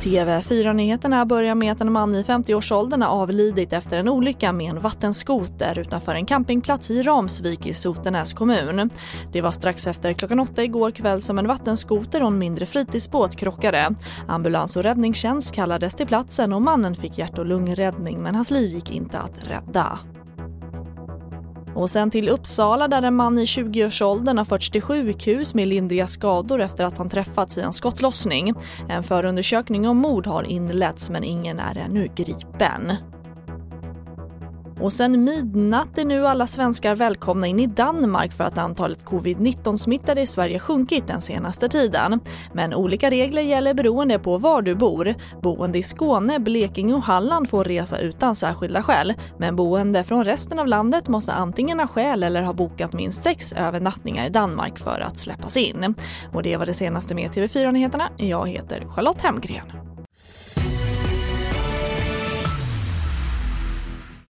TV4-nyheterna börjar med att en man i 50-årsåldern har avlidit efter en olycka med en vattenskoter utanför en campingplats i Ramsvik i Sotenäs kommun. Det var strax efter klockan åtta igår kväll som en vattenskoter och en mindre fritidsbåt krockade. Ambulans och räddningstjänst kallades till platsen och mannen fick hjärt och lungräddning men hans liv gick inte att rädda. Och sen till Uppsala där en man i 20-årsåldern har förts till sjukhus med lindriga skador efter att han träffats i en skottlossning. En förundersökning om mord har inletts men ingen är ännu gripen. Och sen midnatt är nu alla svenskar välkomna in i Danmark för att antalet covid-19-smittade i Sverige sjunkit den senaste tiden. Men olika regler gäller beroende på var du bor. Boende i Skåne, Blekinge och Halland får resa utan särskilda skäl. Men boende från resten av landet måste antingen ha skäl eller ha bokat minst sex övernattningar i Danmark för att släppas in. Och det var det senaste med TV4 Nyheterna. Jag heter Charlotte Hemgren.